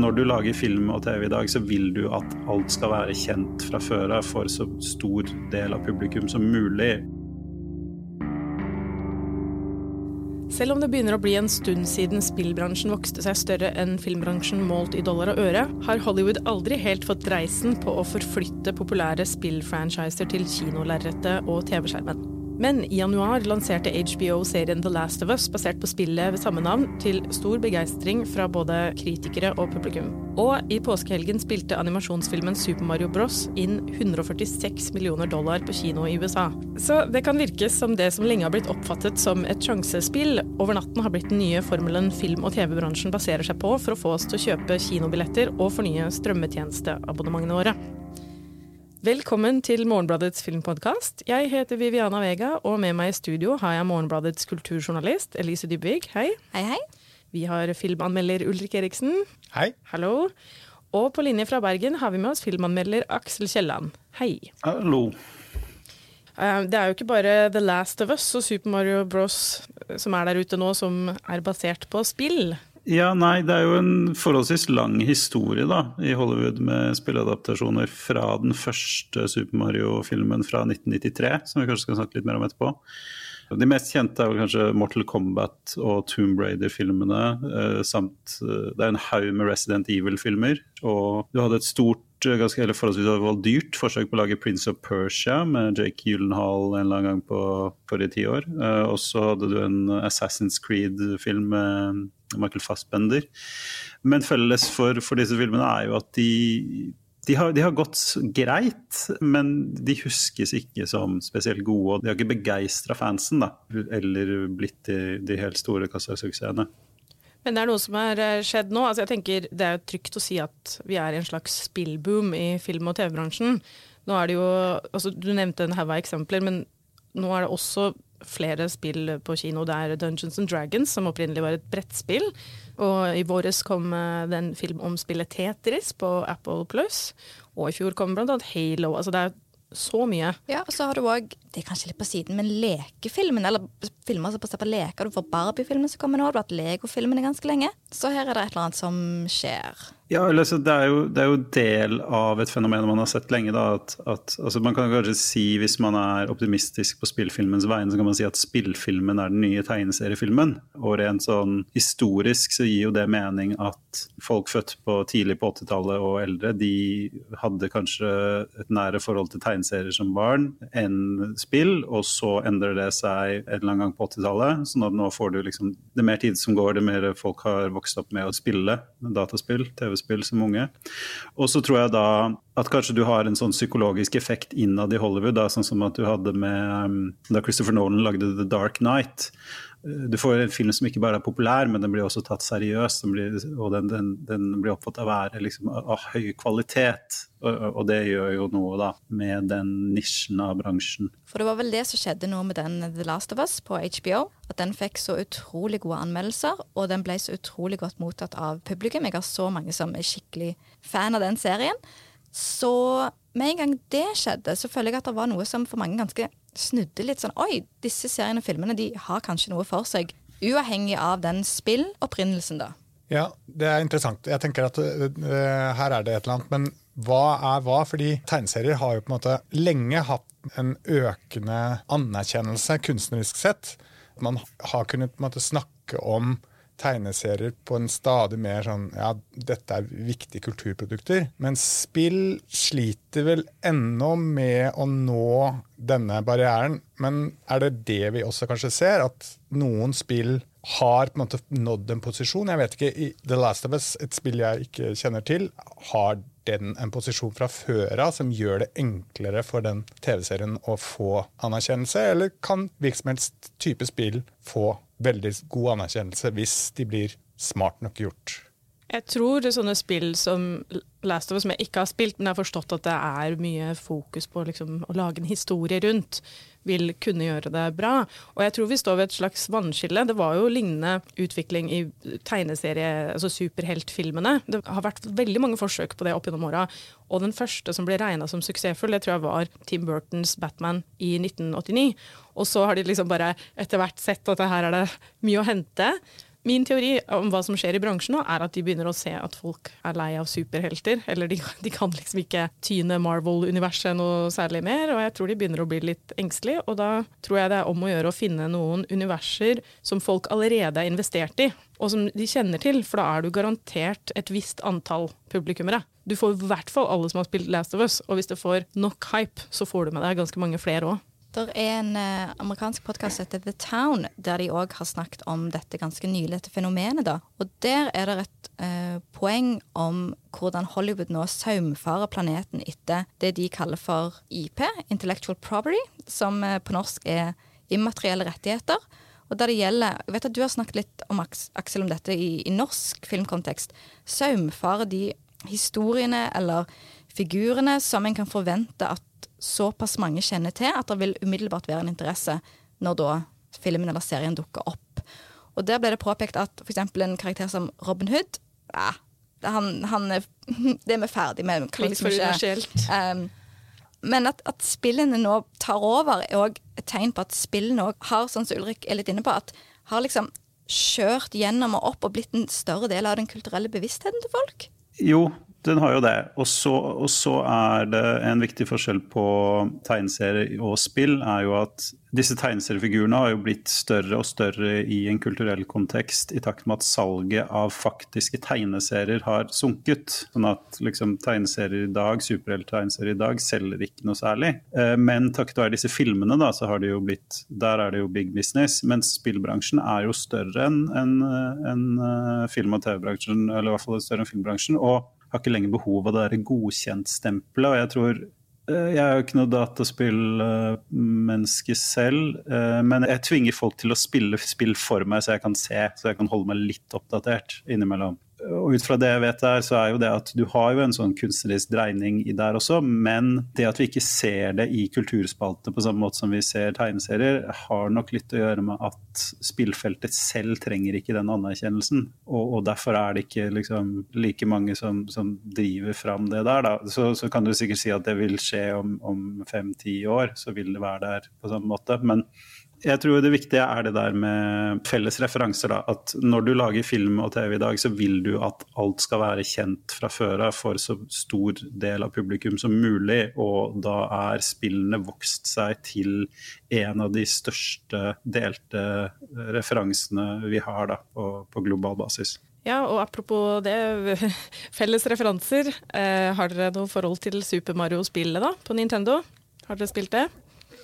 når du lager film og TV i dag, så vil du at alt skal være kjent fra før av for så stor del av publikum som mulig. Selv om det begynner å bli en stund siden spillbransjen vokste seg større enn filmbransjen målt i dollar og øre, har Hollywood aldri helt fått dreisen på å forflytte populære spillfranchiser til kinolerretet og TV-skjermen. Men i januar lanserte HBO serien The Last of Us basert på spillet ved samme navn, til stor begeistring fra både kritikere og publikum. Og i påskehelgen spilte animasjonsfilmen Super Mario Bros. inn 146 millioner dollar på kino i USA. Så det kan virke som det som lenge har blitt oppfattet som et sjansespill, over natten har blitt den nye formelen film- og TV-bransjen baserer seg på for å få oss til å kjøpe kinobilletter og fornye strømmetjenesteabonnementene våre. Velkommen til Morgenbladets filmpodkast. Jeg heter Viviana Vega, og med meg i studio har jeg Morgenbladets kulturjournalist Elise Dybvig. Hei. Hei, hei. Vi har filmanmelder Ulrik Eriksen. Hei. Hallo. Og på linje fra Bergen har vi med oss filmanmelder Aksel Kielland. Hei. Hallo. Eh, Det er jo ikke bare The Last of Us og Super Mario Bros. som er der ute nå, som er basert på spill. Ja, nei, det er jo en forholdsvis lang historie da, i Hollywood med spilleadaptasjoner fra den første Super Mario-filmen fra 1993, som vi kanskje skal snakke litt mer om etterpå. De mest kjente er vel kanskje Mortal Kombat og Tomb Raider-filmene. Eh, samt eh, Det er en haug med Resident Evil-filmer. Og du hadde et stort, eh, ganske eller forholdsvis dyrt forsøk på å lage Prince of Persia med Jake Gyllenhaal en eller annen gang på forrige tiår. Og så hadde du en Assassin's Creed-film med Michael Fassbender. Men felles for, for disse filmene er jo at de de har, de har gått greit, men de huskes ikke som spesielt gode. og De har ikke begeistra fansen, da, eller blitt de, de helt store kassasuksessene. Men det er noe som har eh, skjedd nå. Altså jeg tenker Det er jo trygt å si at vi er i en slags spillboom i film- og TV-bransjen. Nå er det jo, altså Du nevnte en haug av eksempler, men nå er det også flere spill på kino. Det er Dungeons and Dragons, som opprinnelig var et brettspill. Og i våres kom den det film om spillet Tetris på Apple Plus. Og i fjor kom blant annet Halo. Altså det er så mye. Ja, og så har du òg, det er kanskje litt på siden, men lekefilmen, eller filmer som basert på leker. Du får Barbie-filmen som kommer nå, du har hatt Lego-filmen ganske lenge. Så her er det et eller annet som skjer. Ja, eller så det, er jo, det er jo del av et fenomen man har sett lenge. Da, at, at, altså man kan kanskje si, Hvis man er optimistisk på spillfilmens vegne, så kan man si at spillfilmen er den nye tegneseriefilmen. Og rent sånn historisk så gir jo det mening at folk født på tidlig på 80-tallet og eldre, de hadde kanskje et nære forhold til tegneserier som barn enn spill, og så endrer det seg en eller annen gang på 80-tallet. sånn at nå får du liksom Det mer tid som går, det mer folk har vokst opp med å spille dataspill, TV-spill som unge. Og så tror jeg da at kanskje du har en sånn psykologisk effekt innad i Hollywood, da, sånn som at du hadde med um, da Christopher Nolan lagde The Dark Knight. Du får en film som ikke bare er populær, men den blir også tatt seriøst. Og den, den, den blir oppfattet å være liksom, av høy kvalitet. Og, og, det gjør jo noe da med den nisjen av bransjen. For det var vel det som skjedde nå med den The Last of Us på HBO. At den fikk så utrolig gode anmeldelser, og den ble så utrolig godt mottatt av publikum. Jeg har så mange som er skikkelig fan av den serien. Så med en gang det skjedde, så føler jeg at det var noe som for mange ganske snudde litt sånn Oi, disse seriene og filmene de har kanskje noe for seg. Uavhengig av den spillopprinnelsen, da. Ja, det er interessant. Jeg tenker at uh, her er det et eller annet. Men hva er hva? Fordi tegneserier har jo på en måte lenge hatt en økende anerkjennelse kunstnerisk sett. Man har kunnet på en måte snakke om tegneserier på en stadig mer sånn Ja, dette er viktige kulturprodukter. Men spill sliter vel ennå med å nå denne barrieren. Men er det det vi også kanskje ser? At noen spill har på en måte nådd en posisjon? Jeg vet ikke, i The Last of Us, et spill jeg ikke kjenner til, har den en posisjon fra før av som gjør det enklere for den TV-serien å få anerkjennelse, eller kan virksomhets type spill få veldig god anerkjennelse hvis de blir smart nok gjort? Jeg tror det er sånne spill som Last of Us, som jeg ikke har spilt, men jeg har forstått at det er mye fokus på liksom, å lage en historie rundt, vil kunne gjøre det bra. Og jeg tror vi står ved et slags vannskille. Det var jo lignende utvikling i tegneserie, altså superheltfilmene. Det har vært veldig mange forsøk på det opp gjennom åra. Og den første som ble regna som suksessfull, det tror jeg var Tim Burtons Batman i 1989. Og så har de liksom bare etter hvert sett at her er det mye å hente. Min teori om hva som skjer i bransjen nå, er at de begynner å se at folk er lei av superhelter. Eller de, de kan liksom ikke tyne Marvel-universet noe særlig mer. Og jeg tror de begynner å bli litt engstelige. Og da tror jeg det er om å gjøre å finne noen universer som folk allerede er investert i, og som de kjenner til. For da er du garantert et visst antall publikummere. Du får i hvert fall alle som har spilt Last of Us. Og hvis det får nok hype, så får du med deg ganske mange flere òg. Det er en eh, amerikansk podkast som heter The Town, der de òg har snakket om dette ganske nylig, dette fenomenet. da. Og Der er det et eh, poeng om hvordan Hollywood nå saumfarer planeten etter det de kaller for IP, Intellectual Property, som eh, på norsk er immaterielle rettigheter. Og der det gjelder, jeg vet at Du har snakket litt om Aksel om dette i, i norsk filmkontekst. Saumfarer de historiene eller figurene som en kan forvente at såpass mange kjenner til at det vil umiddelbart være en interesse når da filmen eller serien dukker opp. Og Der ble det påpekt at f.eks. en karakter som Robin Hood ja, han, han, Det er vi ferdig med. Litt for universelt. Um, men at, at, spillene nå tar over, er òg et tegn på at spillene òg har, sånn som Ulrik er litt inne på, at har liksom kjørt gjennom og opp og blitt en større del av den kulturelle bevisstheten til folk? Jo, den har jo det. Og så, og så, er det en viktig forskjell på tegneserier og spill, er jo at disse tegneseriefigurene har jo blitt større og større i en kulturell kontekst i takt med at salget av faktiske tegneserier har sunket. Sånn at liksom, tegneserier i dag, superhelttegneserier i dag, selger ikke noe særlig. Eh, men takket være disse filmene, da, så har det jo blitt Der er det jo big business. Mens spillbransjen er jo større enn en, en, uh, film- og TV-bransjen, eller i hvert fall større enn filmbransjen. og har ikke lenger behov av det der godkjentstempelet. Og jeg tror eh, jeg er jo ikke noe dataspillmenneske selv, eh, men jeg tvinger folk til å spille spill for meg, så jeg kan se, så jeg kan holde meg litt oppdatert innimellom og ut fra det jeg vet der, så er jo det at du har jo en sånn kunstnerisk dreining i der også, men det at vi ikke ser det i kulturspaltene på samme måte som vi ser tegneserier, har nok litt å gjøre med at spillfeltet selv trenger ikke den anerkjennelsen. Og, og derfor er det ikke liksom like mange som, som driver fram det der. Da. Så, så, kan du sikkert si at det vil skje om, fem-ti år, så vil det være der på samme måte. men jeg tror det viktige er det der med felles referanser. da, At når du lager film og TV i dag, så vil du at alt skal være kjent fra før av for så stor del av publikum som mulig. Og da er spillene vokst seg til en av de største delte referansene vi har da, på, på global basis. Ja, og apropos det, felles referanser. Eh, har dere noe forhold til Super Mario-spillet da, på Nintendo? Har dere spilt det?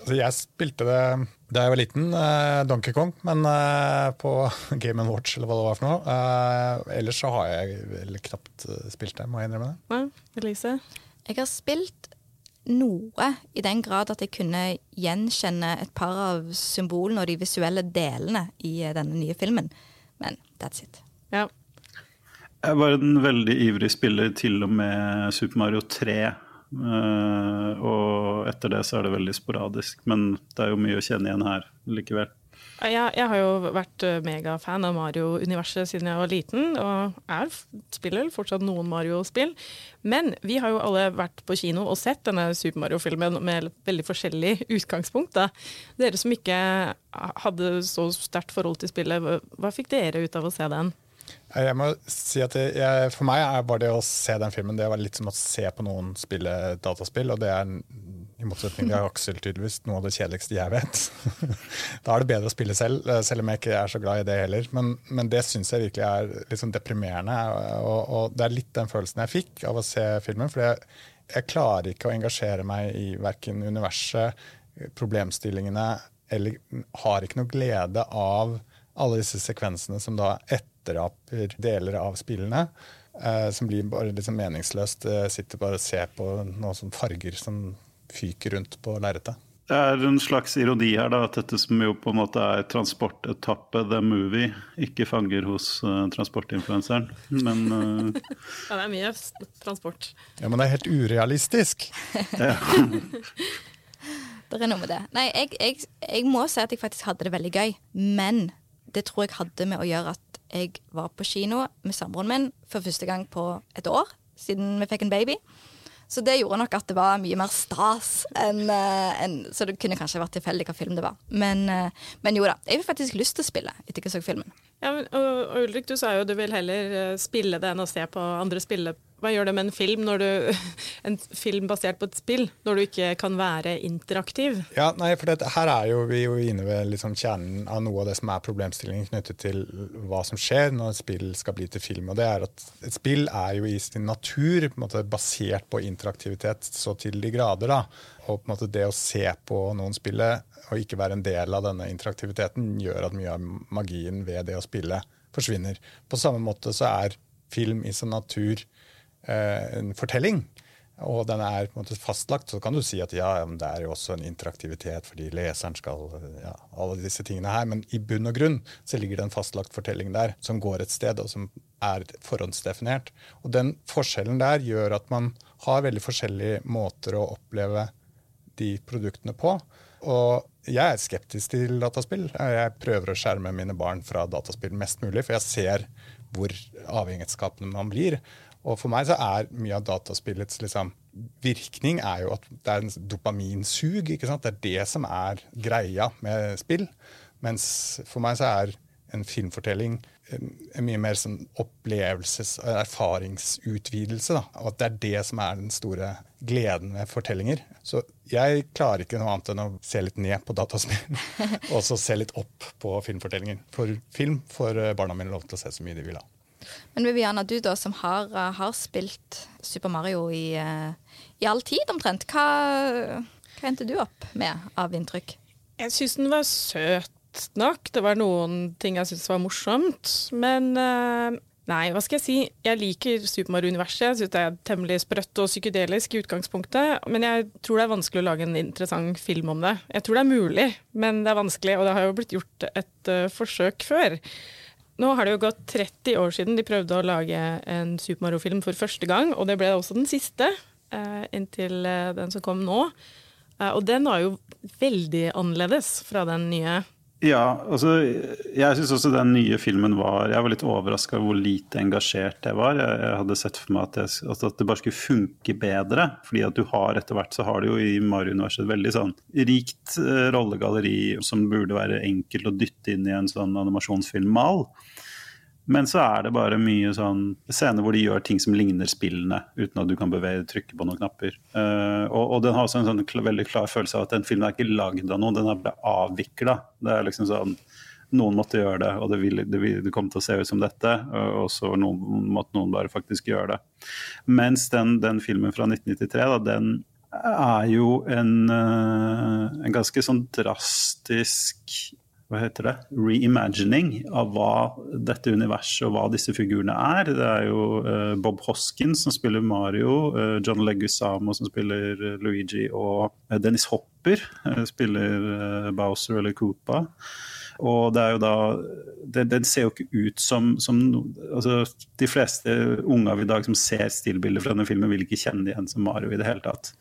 Altså, jeg spilte det da jeg var liten, eh, Donkey Kong, men eh, på Game Watch eller hva det var for noe. Eh, ellers så har jeg vel knapt spilt det, må jeg innrømme det. Ja, Elise? Jeg har spilt noe, i den grad at jeg kunne gjenkjenne et par av symbolene og de visuelle delene i denne nye filmen. Men that's it. Ja. Jeg var en veldig ivrig spiller til og med Super Mario 3 Uh, og etter det så er det veldig sporadisk, men det er jo mye å kjenne igjen her likevel. Jeg, jeg har jo vært eh, megafan av Mario-universet siden jeg var liten, og er, spiller fortsatt noen Mario-spill. Men vi har jo alle vært på kino og sett denne Super Mario-filmen med veldig forskjellig utgangspunkt. Da. Dere som ikke hadde så sterkt forhold til spillet, hva fikk dere ut av å se den? Jeg må si at jeg, For meg bare det å se den filmen det var litt som å se på noen spille dataspill. Og det er, i motsetning til Aksel, tydeligvis noe av det kjedeligste jeg vet. da er det bedre å spille selv, selv om jeg ikke er så glad i det heller. Men, men det syns jeg virkelig er sånn deprimerende. Og, og, det er litt den følelsen jeg fikk av å se filmen. For jeg, jeg klarer ikke å engasjere meg i verken universet, problemstillingene, eller har ikke noe glede av alle disse sekvensene som da etter etteraper deler av spillene. Eh, som blir bare liksom meningsløst. Jeg sitter bare og ser på noen sånne farger som fyker rundt på lerretet. Det er en slags ironi her, da, at dette som jo på en måte er transportetappe the movie, ikke fanger hos uh, transportinfluenseren, men uh... Ja, det er mye transport. Ja, men det er helt urealistisk. ja. det er noe med det. Nei, jeg, jeg, jeg må si at jeg faktisk hadde det veldig gøy, men det tror jeg hadde med å gjøre at jeg var på kino med samboeren min for første gang på et år siden vi fikk en baby. Så det gjorde nok at det var mye mer stas enn uh, en, Så det kunne kanskje vært tilfeldig hva film det var. Men, uh, men, jo da, jeg fikk faktisk lyst til å spille etter jeg så filmen. Ja, men, og, og Ulrik, du sa jo du vil heller eh, spille det enn å se på andre spille. Hva gjør det med en film, du, en film basert på et spill, når du ikke kan være interaktiv? Ja, nei, for dette, Her er jo vi jo inne ved liksom kjernen av noe av det som er problemstillingen knyttet til hva som skjer når et spill skal bli til film. og det er at Et spill er jo i sin natur på måte, basert på interaktivitet så til de grader. da, og på en måte det å se på noen spille og ikke være en del av denne interaktiviteten, gjør at mye av magien ved det å spille forsvinner. På samme måte så er film i sin natur en fortelling. Og den er på en måte fastlagt, så kan du si at ja, det er jo også en interaktivitet fordi leseren skal ja, alle disse tingene her, Men i bunn og grunn så ligger det en fastlagt fortelling der som går et sted, og som er forhåndsdefinert. Og den forskjellen der gjør at man har veldig forskjellige måter å oppleve de produktene på. Og jeg er skeptisk til dataspill. Jeg prøver å skjerme mine barn fra dataspill mest mulig, for jeg ser hvor avhengighetsskapende man blir. Og for meg så er mye av dataspillets liksom, virkning er jo at det er en dopaminsug. ikke sant? Det er det som er greia med spill. Mens for meg så er en filmfortelling en mye mer sånn opplevelses- og erfaringsutvidelse. Da. Og at det er det som er den store gleden ved fortellinger. Så jeg klarer ikke noe annet enn å se litt ned på dataspill, og så se litt opp på filmfortellinger. For film får eh, barna mine lov til å se så mye de vil ha. Men Viviana, du da som har, eh, har spilt Super Mario i, eh, i, all tid omtrent, hva, hva endte du opp med av inntrykk? Jeg syns den var søt nok. Det var noen ting jeg syntes var morsomt. Men uh, nei, hva skal jeg si. Jeg liker Super Mario-universet. Jeg syns det er temmelig sprøtt og psykedelisk i utgangspunktet. Men jeg tror det er vanskelig å lage en interessant film om det. Jeg tror det er mulig, men det er vanskelig, og det har jo blitt gjort et uh, forsøk før. Nå har det jo gått 30 år siden de prøvde å lage en Super Mario-film for første gang, og det ble også den siste, uh, inntil den som kom nå. og den var jo veldig annerledes fra den nye. Ja, altså jeg syns også den nye filmen var Jeg var litt overraska hvor lite engasjert jeg var. Jeg, jeg hadde sett for meg at, jeg, at, det bare skulle funke bedre. fordi at du har etter hvert så har du jo i Mario-universet et veldig sånn rikt uh, rollegalleri som burde være enkelt å dytte inn i en sånn animasjonsfilmmal. Men så er det bare mye sånn scener hvor de gjør ting som ligner spillene, uten at du kan bevege, trykke på noen knapper. Uh, og, og, den har også en sånn veldig klar følelse av at den filmen er ikke lagd av noen, den er blitt avvikla. Det er liksom sånn noen måtte gjøre det, og det, ville, det, det kom til å se ut som dette. Og så noen, måtte noen bare faktisk gjøre det. Mens den, den filmen fra 1993, da, den er jo en, eh, en ganske sånn drastisk hva heter det, reimagining av hva dette universet og hva disse figurene er. Det er jo uh, Bob Hoskins som spiller Mario, uh, John Leguizamo som spiller uh, Luigi, og Dennis Hopper spiller Bowser eller Koopa. Og det er jo da Den, den ser jo ikke ut som, som altså, De fleste unge av i dag som ser stillbilder fra denne filmen, vil ikke kjenne igjen som Mario i det hele tatt.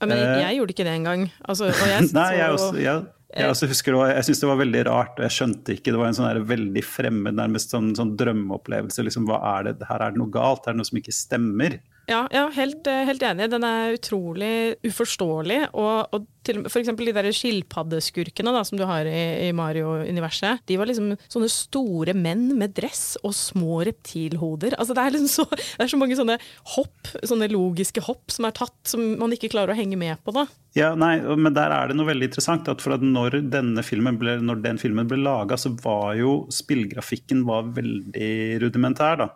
Ja, men jeg, jeg gjorde ikke det engang. Altså, og jeg Nei, jeg, også, jeg jeg, altså, husker det, jeg syns det var veldig rart, og jeg skjønte ikke. Det var en sånn veldig fremmed, nærmest sånn, sånn drømmeopplevelse. Liksom, hva er det? Her er det noe galt, her er det noe som ikke stemmer. Ja, ja helt, eh, helt, enig. Den er utrolig uforståelig. Og, og til, for eksempel de der skilpaddeskurkene som du har i, i Mario-universet. De var liksom sånne store menn med dress og små reptilhoder. Altså, det, er liksom så, det er så mange sånne hopp, sånne logiske hopp som er tatt, som man ikke klarer å henge med på. da. Ja, nei, men der er det noe veldig interessant. at for at Når, denne filmen ble, når den filmen ble laga, så var jo spillgrafikken var veldig rudimentær. da.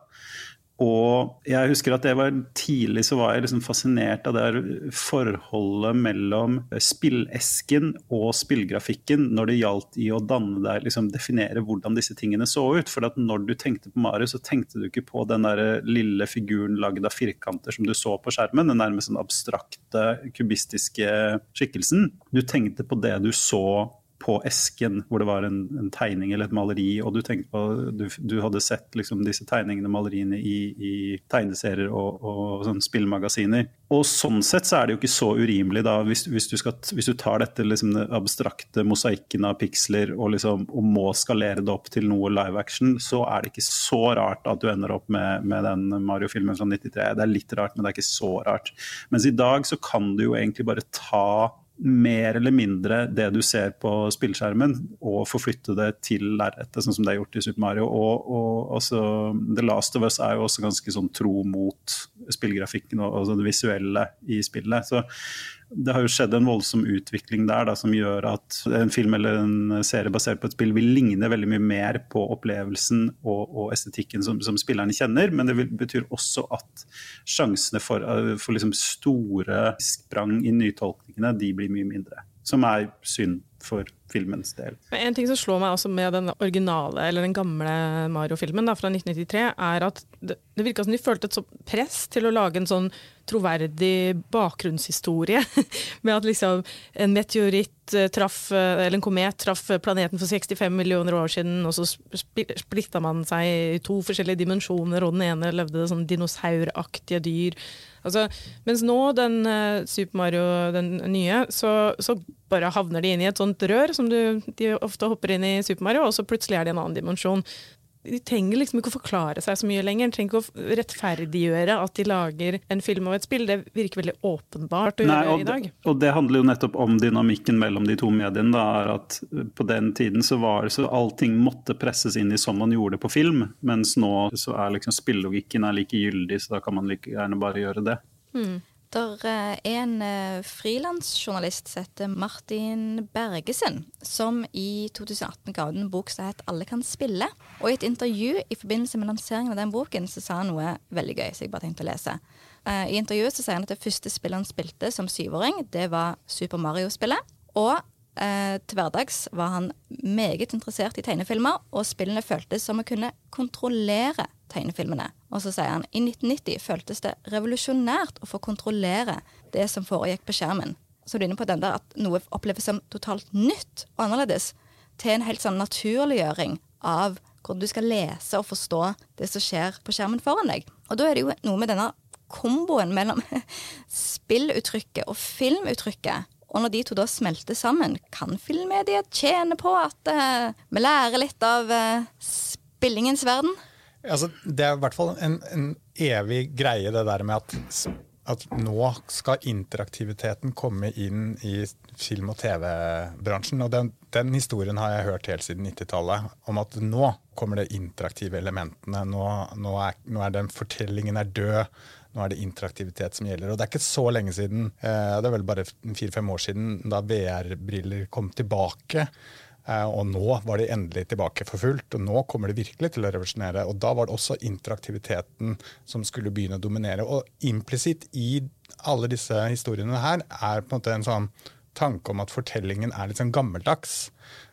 Og jeg husker at var tidlig så var jeg liksom fascinert av det forholdet mellom spillesken og spillgrafikken når det gjaldt i å danne deg, liksom definere hvordan disse tingene så ut. For at når du tenkte på Mario, så tenkte du ikke på den der lille figuren lagd av firkanter som du så på skjermen, den nærmest sånn abstrakte, kubistiske skikkelsen. Du tenkte på det du så på esken hvor det var en, en, tegning eller et maleri, og du tenkte på Du, du hadde sett liksom disse tegningene og maleriene i, i tegneserier og, og sånn spillmagasiner. Og sånn sett så er det jo ikke så urimelig, da, hvis, hvis, du, skal, hvis du, tar dette liksom, den abstrakte mosaikken av piksler og, liksom, og må skalere det opp til noe live action, så er det ikke så rart at du ender opp med, med den Mario-filmen fra 93. Det er litt rart, men det er ikke så rart. Mens i dag så kan du jo egentlig bare ta mer eller mindre det du ser på spillskjermen, og forflytte det til lerretet, sånn som det er gjort i Super Mario. Og, og altså, The Last of Us er jo også ganske sånn tro mot spillgrafikken og, og det visuelle i spillet. Så det har jo skjedd en voldsom utvikling der da, som gjør at en film eller en serie basert på et spill vil ligne veldig mye mer på opplevelsen og, og estetikken som, som, spillerne kjenner. Men det vil, betyr også at sjansene for, for liksom store sprang i nytolkningene de blir mye mindre. Som er synd for filmens del. En ting som slår meg også med den originale, eller den gamle Mario-filmen fra 1993, er at det, det virka som de følte et sånt press til å lage en sånn troverdig bakgrunnshistorie. med at liksom en meteoritt eh, traff, eh, eller en komet traff planeten for 65 millioner år siden, og så splitta man seg i to forskjellige dimensjoner, og den ene levde sånn dinosauraktige dyr. Altså, mens nå, den uh, Super Mario, den nye, så, så, bare havner de inn i et sånt rør som du, de ofte hopper inn i Super Mario, og så plutselig er det en annen dimensjon de trenger liksom ikke å forklare seg så mye lenger. De trenger ikke å rettferdiggjøre at de lager en film av et spill. Det virker veldig åpenbart å Nei, gjøre i dag. Og det handler jo nettopp om dynamikken mellom de to mediene. Da, er at På den tiden så var så allting måtte presses inn i som man gjorde det på film, mens nå så er liksom spillelogikken er like gyldig, så da kan man like gjerne bare gjøre det. Mm. Det er en uh, frilansjournalist som heter Martin Bergesen, som i 2018 ga ut en bok som het 'Alle kan spille'. Og i et intervju i forbindelse med lanseringen av den boken så sa han noe veldig gøy. så jeg bare tenkte å lese. Uh, I intervjuet så sier han at det første spillet han spilte som syvåring, det var Super Mario-spillet. Og eh, til hverdags var han meget interessert i tegnefilmer, og spillene føltes som å kunne kontrollere tegnefilmene. Og så sier han i 1990 føltes det revolusjonært å få kontrollere det som foregikk på skjermen. Så du er inne på den der at noe oppleves som totalt nytt og annerledes, til en helt sånn naturliggjøring av hvordan du skal lese og forstå det som skjer på skjermen foran deg. Og da er det jo noe med denne komboen mellom spilluttrykket og filmuttrykket. Og når de to da smelter sammen, kan filmmediet tjene på at uh, vi lærer litt av uh, spillingens verden? Altså, det er i hvert fall en, en, evig greie, det der med at, at nå skal interaktiviteten komme inn i film- og TV-bransjen. Og den, den, historien har jeg hørt helt siden 90-tallet, om at nå kommer det interaktive elementene. Nå, nå, er, nå er den fortellingen er død. Nå er det interaktivitet som gjelder. Og det er ikke så lenge siden, eh, det er vel bare fire-fem år siden, da VR-briller kom tilbake. Eh, og nå var de endelig tilbake for fullt, og nå kommer det virkelig til å revolusjonere. Og da var det også interaktiviteten som skulle begynne å dominere. Og implisitt i alle disse historiene her er på en måte en sånn tanke om at fortellingen er litt sånn gammeldags.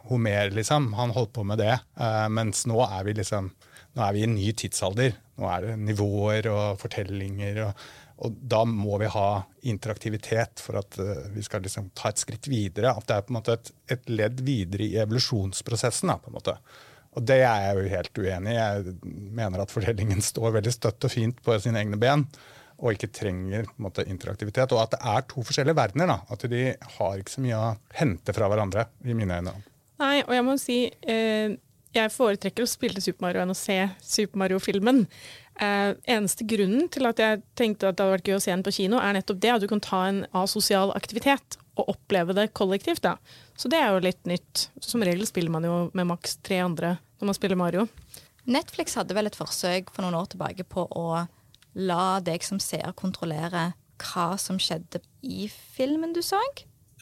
Homer, liksom, han holdt på med det. Uh, mens nå er vi liksom nå er vi i en ny tidsalder. Nå er det nivåer og fortellinger. og og da må vi ha interaktivitet for at uh, vi skal liksom ta et skritt videre. At det er på en måte et, et ledd videre i evolusjonsprosessen. Da, på en måte. Og det er jeg jo helt uenig i. Jeg mener at fordelingen står veldig støtt og fint på sine egne ben. Og ikke trenger måte, interaktivitet. Og at det er to forskjellige verdener. Da. At de har ikke så mye å hente fra hverandre, i mine øyne. Nei, og jeg må si eh, jeg foretrekker å spille Super Mario enn å se Super Mario-filmen. Eh, eneste grunnen til at jeg tenkte at det hadde vært gøy å se den på kino, er nettopp det at du kan ta en asosial aktivitet og oppleve det kollektivt. da. Så det er jo litt nytt. Som regel spiller man jo med maks tre andre når man spiller Mario. Netflix hadde vel et forsøk for noen år tilbake på å la deg som seer kontrollere hva som skjedde i filmen du så?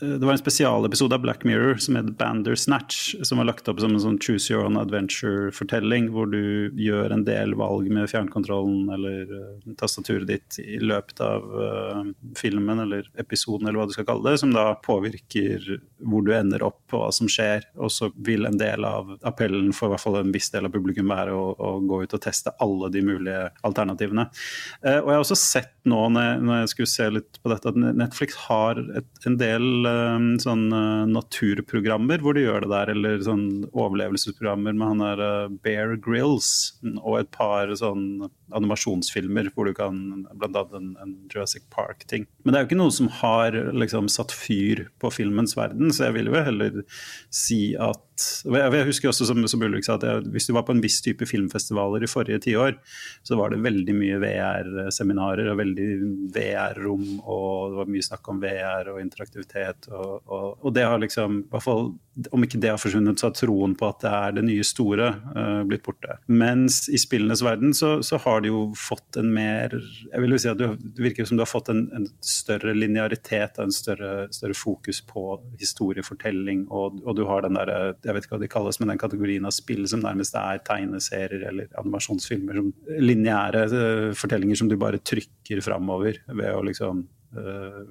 Eh, det var en spesialepisode av Black Mirror som het Bandersnatch, som var lagt opp som en sånn choose your own adventure-fortelling, hvor du gjør en del valg med fjernkontrollen eller uh, tastaturet ditt i løpet av uh, filmen eller episoden, eller hva du skal kalle det, som da påvirker hvor du ender opp og hva som skjer. Og så vil en del av appellen for i hvert fall en viss del av publikum være å, å gå ut og teste alle de mulige alternativene. Uh, og jeg har også sett nå når jeg, når jeg skulle se litt på dette, at Netflix har et, en del Ehm, sånn naturprogrammer hvor de gjør det der, eller sånn overlevelsesprogrammer med han der uh, Bear Grills og et par sånn animasjonsfilmer hvor du kan annet en, en Jurassic Park-ting. Men det er jo ikke noe som har liksom satt fyr på filmens verden, så jeg vil jo heller si at Jeg husker også som, som Ulrik sa, at jeg, hvis du var på en viss type filmfestivaler i forrige tiår, så var det veldig mye VR-seminarer og veldig VR-rom, og det var mye snakk om VR og interaktivitet. Og, og, og det har liksom, i hvert fall, om ikke det har forsvunnet, så har troen på at det er det nye store uh, blitt borte. Mens i spillenes verden så, så, har det jo fått en mer Jeg vil jo si at du, Det virker som du har fått en, en større linearitet, en større, større fokus på historiefortelling, og, og, du har den der, jeg vet ikke hva de kalles, men den kategorien av spill som nærmest er tegneserier eller animasjonsfilmer. som Lineære uh, fortellinger som du bare trykker framover ved å liksom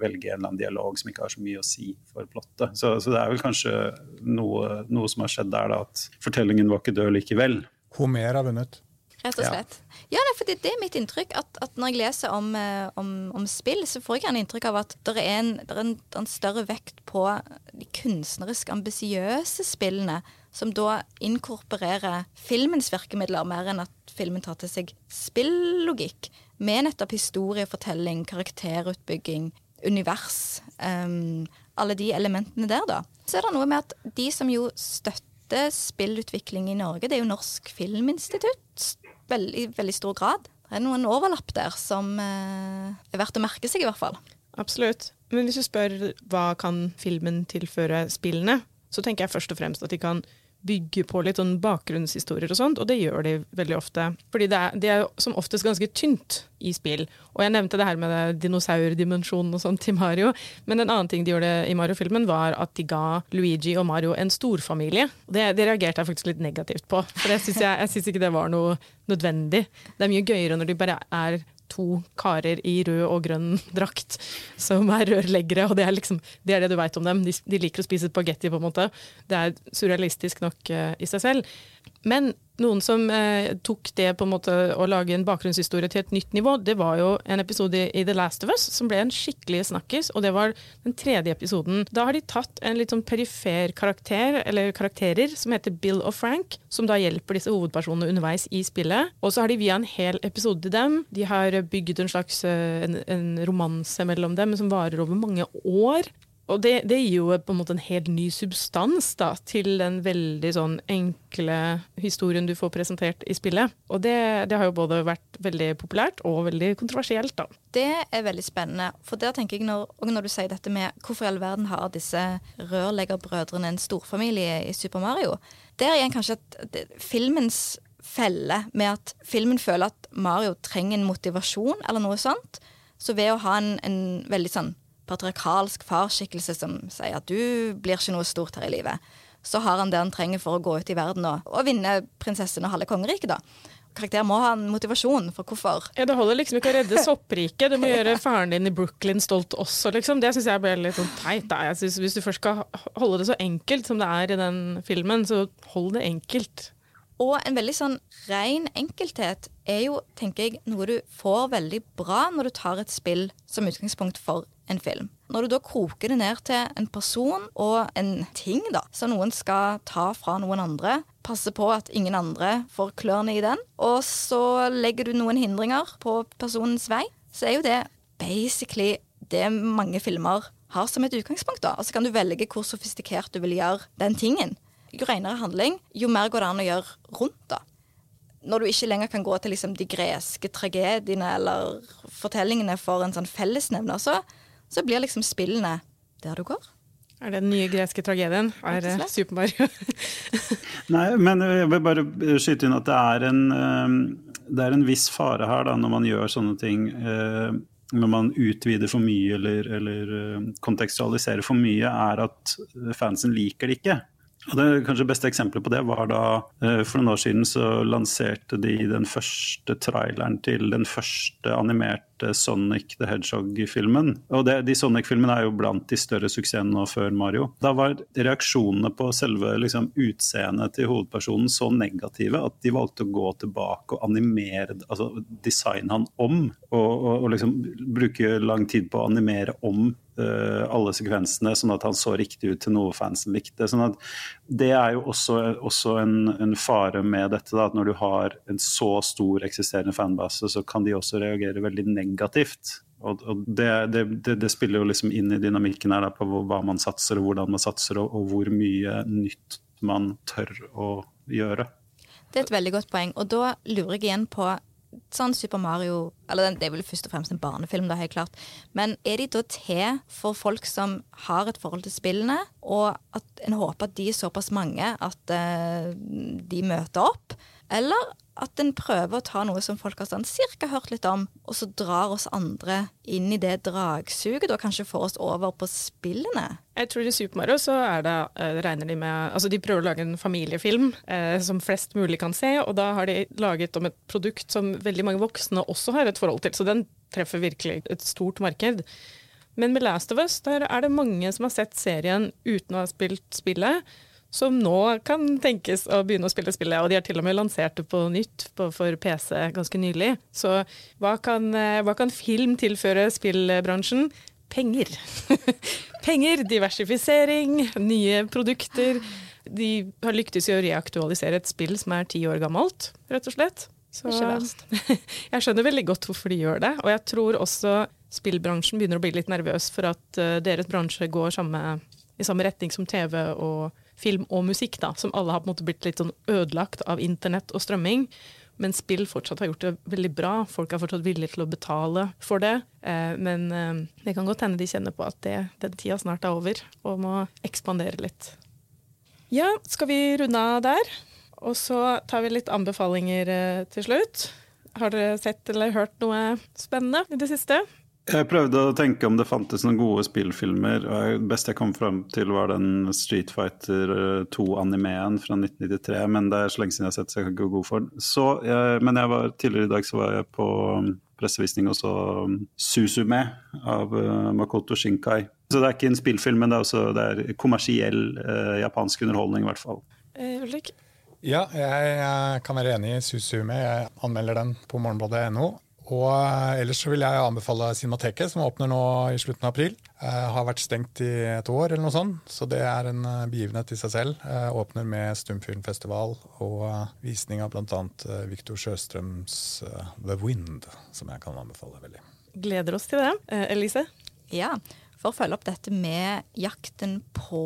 velge en eller annen dialog som ikke har så mye å si for plottet. Så, så det er vel kanskje noe, noe, som har skjedd der, da, at fortellingen var ikke død likevel. Homer har vunnet. Rett og slett. Ja, ja for det, det, er mitt inntrykk. At, at når jeg leser om, eh, om, om, spill, så får jeg gjerne inntrykk av at det er, en, det er en, en større vekt på de kunstnerisk ambisiøse spillene, som da inkorporerer filmens virkemidler mer enn at filmen tar til seg spillogikk. Med nettopp historiefortelling, karakterutbygging, univers. Um, alle de elementene der, da. Så er det noe med at de som jo støtter spillutvikling i Norge, det er jo Norsk Filminstitutt veldig, veldig stor grad. Det er noen overlapp der som uh, er verdt å merke seg, i hvert fall. Absolutt. Men hvis du spør hva kan filmen tilføre spillene, så tenker jeg først og fremst at de kan bygge på litt sånn bakgrunnshistorier og sånt, og det gjør de veldig ofte. Fordi det er, de er som oftest ganske tynt i spill. Og jeg nevnte det her med dinosaurdimensjonen og sånt til Mario, men en annen ting de gjorde i Mario-filmen, var at de ga Luigi og Mario en storfamilie. Det, det reagerte jeg faktisk litt negativt på, for jeg syns ikke det var noe nødvendig. Det er mye gøyere når de bare er to karer i rød og grønn drakt som er rørleggere, og det er, liksom, det, er det du veit om dem. De, de, liker å spise spagetti, på en måte. Det er surrealistisk nok uh, i seg selv. Men noen som eh, tok det på en måte å lage en bakgrunnshistorie til et nytt nivå, det var jo en episode i The Last of Us som ble en skikkelig snakkis, og det var den tredje episoden. Da har de tatt en litt sånn perifer karakter, eller karakterer, som heter Bill og Frank, som da hjelper disse hovedpersonene underveis i spillet. Og så har de via en hel episode til dem. De har bygd en slags eh, en, en romanse mellom dem som varer over mange år. Og det, det, gir jo på en måte en helt ny substans da, til den veldig sånn enkle historien du får presentert i spillet. Og det, det, har jo både vært veldig populært og veldig kontroversielt, da. Det er veldig spennende. For der tenker jeg når, og når du sier dette med hvorfor i all verden har disse rørleggerbrødrene en storfamilie i Super Mario, der igjen kanskje at filmens felle med at filmen føler at Mario trenger en motivasjon eller noe sånt. Så ved å ha en, en veldig sånn patriarkalsk farsskikkelse som sier at du blir ikke noe stort her i livet, så har han det han trenger for å gå ut i verden og, og vinne prinsessen og halve kongeriket, da. Karakter må ha en motivasjon for hvorfor. Ja, Det holder liksom ikke å redde soppriket, du må gjøre faren din i Brooklyn stolt også, liksom. Det syns jeg ble litt sånn teit. Da. Jeg synes Hvis du først skal holde det så enkelt som det er i den filmen, så hold det enkelt. Og en veldig sånn ren enkelthet er jo, tenker jeg, noe du får veldig bra når du tar et spill som utgangspunkt for en film. Når du da koker det ned til en person og en ting da, som noen skal ta fra noen andre, passe på at ingen andre får klørne i den, og så legger du noen hindringer på personens vei, så er jo det basically det mange filmer har som et utgangspunkt. da. Og så kan du velge hvor sofistikert du vil gjøre den tingen. Jo renere handling, jo mer går det an å gjøre rundt. da når du ikke lenger kan gå til liksom de greske tragediene eller fortellingene for en sånn fellesnevner, så så blir liksom spillene der du går. Er det den nye greske tragedien? Er det Super Mario? Nei, men jeg vil bare skyte inn at det er en, eh, det er en viss fare her da, når man gjør sånne ting. Eh, når man utvider for mye eller, eller eh, kontekstualiserer for mye, er at fansen liker det ikke. Og det kanskje beste eksempelet på det var da for noen år siden så lanserte de den første traileren til den første animerte Sonic the Hedgehog-filmen. Og det, De Sonic-filmene er jo blant de større suksessene nå før Mario. Da var reaksjonene på selve liksom, utseendet til hovedpersonen så negative at de valgte å gå tilbake og animere, altså designe han om. Og, og, og liksom bruke lang tid på å animere om alle sekvensene, sånn at han så riktig ut til noe fansen likte. Sånn at det er jo også, også en, en, fare med dette, da, at når du har en så stor eksisterende fanbase, så kan de også reagere veldig negativt negativt. Og, og det, det, det, det, spiller jo liksom inn i dynamikken her da, på hva man satser og hvordan man satser, og, og hvor mye nytt man tør å gjøre. Det er et veldig godt poeng. Og da lurer jeg igjen på sånn Super Mario Eller det er vel først og fremst en barnefilm, da, helt klart. Men er de da til for folk som har et forhold til spillene, og at en håper at de er såpass mange at uh, de møter opp? Eller at en prøver å ta noe som folk har sånn cirka hørt litt om, og så drar oss andre inn i det dragsuget, og kanskje får oss over på spillene? Jeg tror i Super Mario så er det, uh, regner de med Altså de prøver å lage en familiefilm uh, som flest mulig kan se, og da har de laget om et produkt som veldig mange voksne også har et forhold til, så den treffer virkelig et stort marked. Men med Last of Us der er det mange som har sett serien uten å ha spilt spillet som nå kan tenkes å begynne å spille spillet. Og de har til og med lansert det på nytt på, for PC ganske nylig. Så hva kan, eh, hva kan film tilføre spillbransjen? Penger. Penger, diversifisering, nye produkter. De har lyktes i å reaktualisere et spill som er ti år gammelt, rett og slett. Så jeg skjønner veldig godt hvorfor de gjør det. Og jeg tror også spillbransjen begynner å bli litt nervøs for at uh, deres bransje går samme, i samme retning som TV og film og musikk, da, som alle har på en måte blitt litt sånn ødelagt av internett og strømming. Men spill fortsatt har gjort det veldig bra. Folk er fortsatt villige til å betale for det. Eh, men eh, det kan godt hende de kjenner på at det, den tida snart er over, og må ekspandere litt. Ja, skal vi runde av der? Og så tar vi litt anbefalinger eh, til slutt. Har dere sett eller hørt noe spennende i det siste? Jeg prøvde å tenke om det fantes noen gode spillfilmer. og Det beste jeg kom fram til, var den Street Fighter 2-animeen fra 1993. Men det er så lenge siden jeg har sett, så jeg kan ikke gå god for den. Så, jeg, men jeg var, tidligere i dag så var jeg på um, pressevisning og så um, Susume av uh, Makoto Shinkai. Så det er ikke en spillfilm, men det er, også, det er kommersiell uh, japansk underholdning, i hvert fall. Eh, Ulrik? Ja, jeg, jeg kan være enig i Susume. Jeg anmelder den på morgenbladet.no. Og eh, ellers så vil jeg anbefale Cinemateket, som åpner nå i slutten av april. Eh, har vært stengt i et år, eller noe sånt, så det er en eh, begivenhet i seg selv. Eh, åpner med stumfilmfestival og eh, visning av bl.a. Viktor Sjøstrøms The Wind, som jeg kan anbefale veldig. Gleder oss til det. Eh, Elise? Ja, for å følge opp dette med jakten på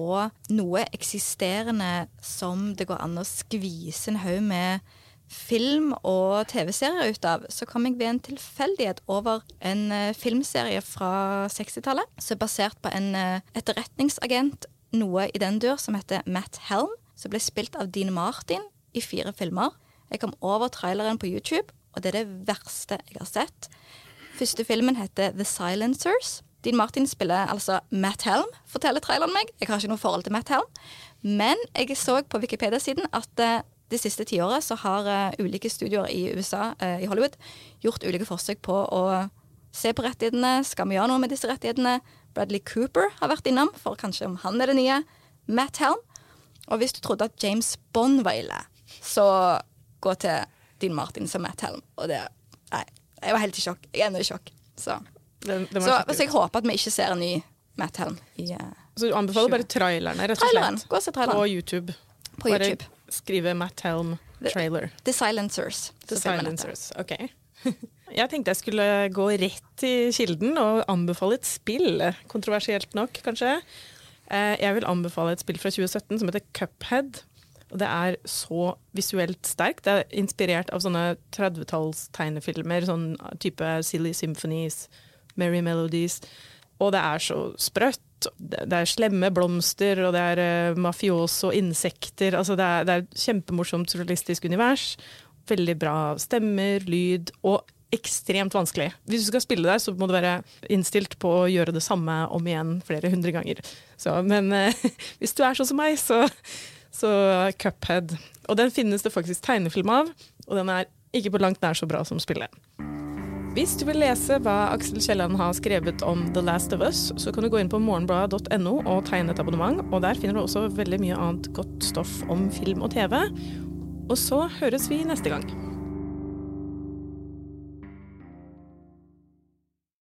noe eksisterende som det går an å skvise en haug med film og TV-serier ut av, så kom jeg ved en tilfeldighet over en uh, filmserie fra 60-tallet som er basert på en uh, etterretningsagent, noe i den dur, som heter Matt Helm, som ble spilt av Dean Martin i fire filmer. Jeg kom over traileren på YouTube, og det er det verste jeg har sett. Første filmen heter The Silencers. Dean Martin spiller altså Matt Helm, forteller traileren meg. Jeg har ikke noe forhold til Matt Helm. Men jeg så på Wikipedia-siden at uh, det siste tiåret så har uh, ulike studioer i USA, uh, i Hollywood, gjort ulike forsøk på å se på rettighetene. Skal vi gjøre noe med disse rettighetene? Bradley Cooper har vært innom, for kanskje om han er det nye. Matt Helm. Og hvis du trodde at James Bond var ille, så gå til Dean Martin som Matt Helm. Og det Nei, jeg var helt i sjokk. Jeg er ennå i sjokk. Så, Den, den så, så jeg håper at vi ikke ser en ny Matt Helm i, uh, Så du anbefaler bare trailerne, rett og traileren. Gå og se traileren. På YouTube. på YouTube. Skrive Matt Helm trailer. The Silencers. The. Silencers. Ok. Jeg tenkte jeg skulle gå rett til kilden og anbefale et spill. Kontroversielt nok, kanskje. Eh, Jeg vil anbefale et spill fra 2017 som heter Cuphead. Og det er så visuelt sterkt. Det er inspirert av sånne 30-talls tegnefilmer. Sånn type Silly Symphonies, Merry Melodies. Og det er så sprøtt. Det er slemme blomster, og det er uh, mafioso insekter. Altså det er, det er et kjempemorsomt surrealistisk univers. Veldig bra stemmer, lyd, og ekstremt vanskelig. Hvis du skal spille der, så må du være innstilt på å gjøre det samme om igjen flere hundre ganger. Så, men eh, hvis du er sånn som meg, så, så Cuphead. Og den finnes det faktisk tegnefilm av, og den er ikke på langt nær så bra som spillet. Hvis du vil lese hva Aksel Kielland har skrevet om The Last of Us, så kan du gå inn på morgenbladet.no og tegne et abonnement, og der finner du også veldig mye annet godt stoff om film og TV. Og så høres vi neste gang.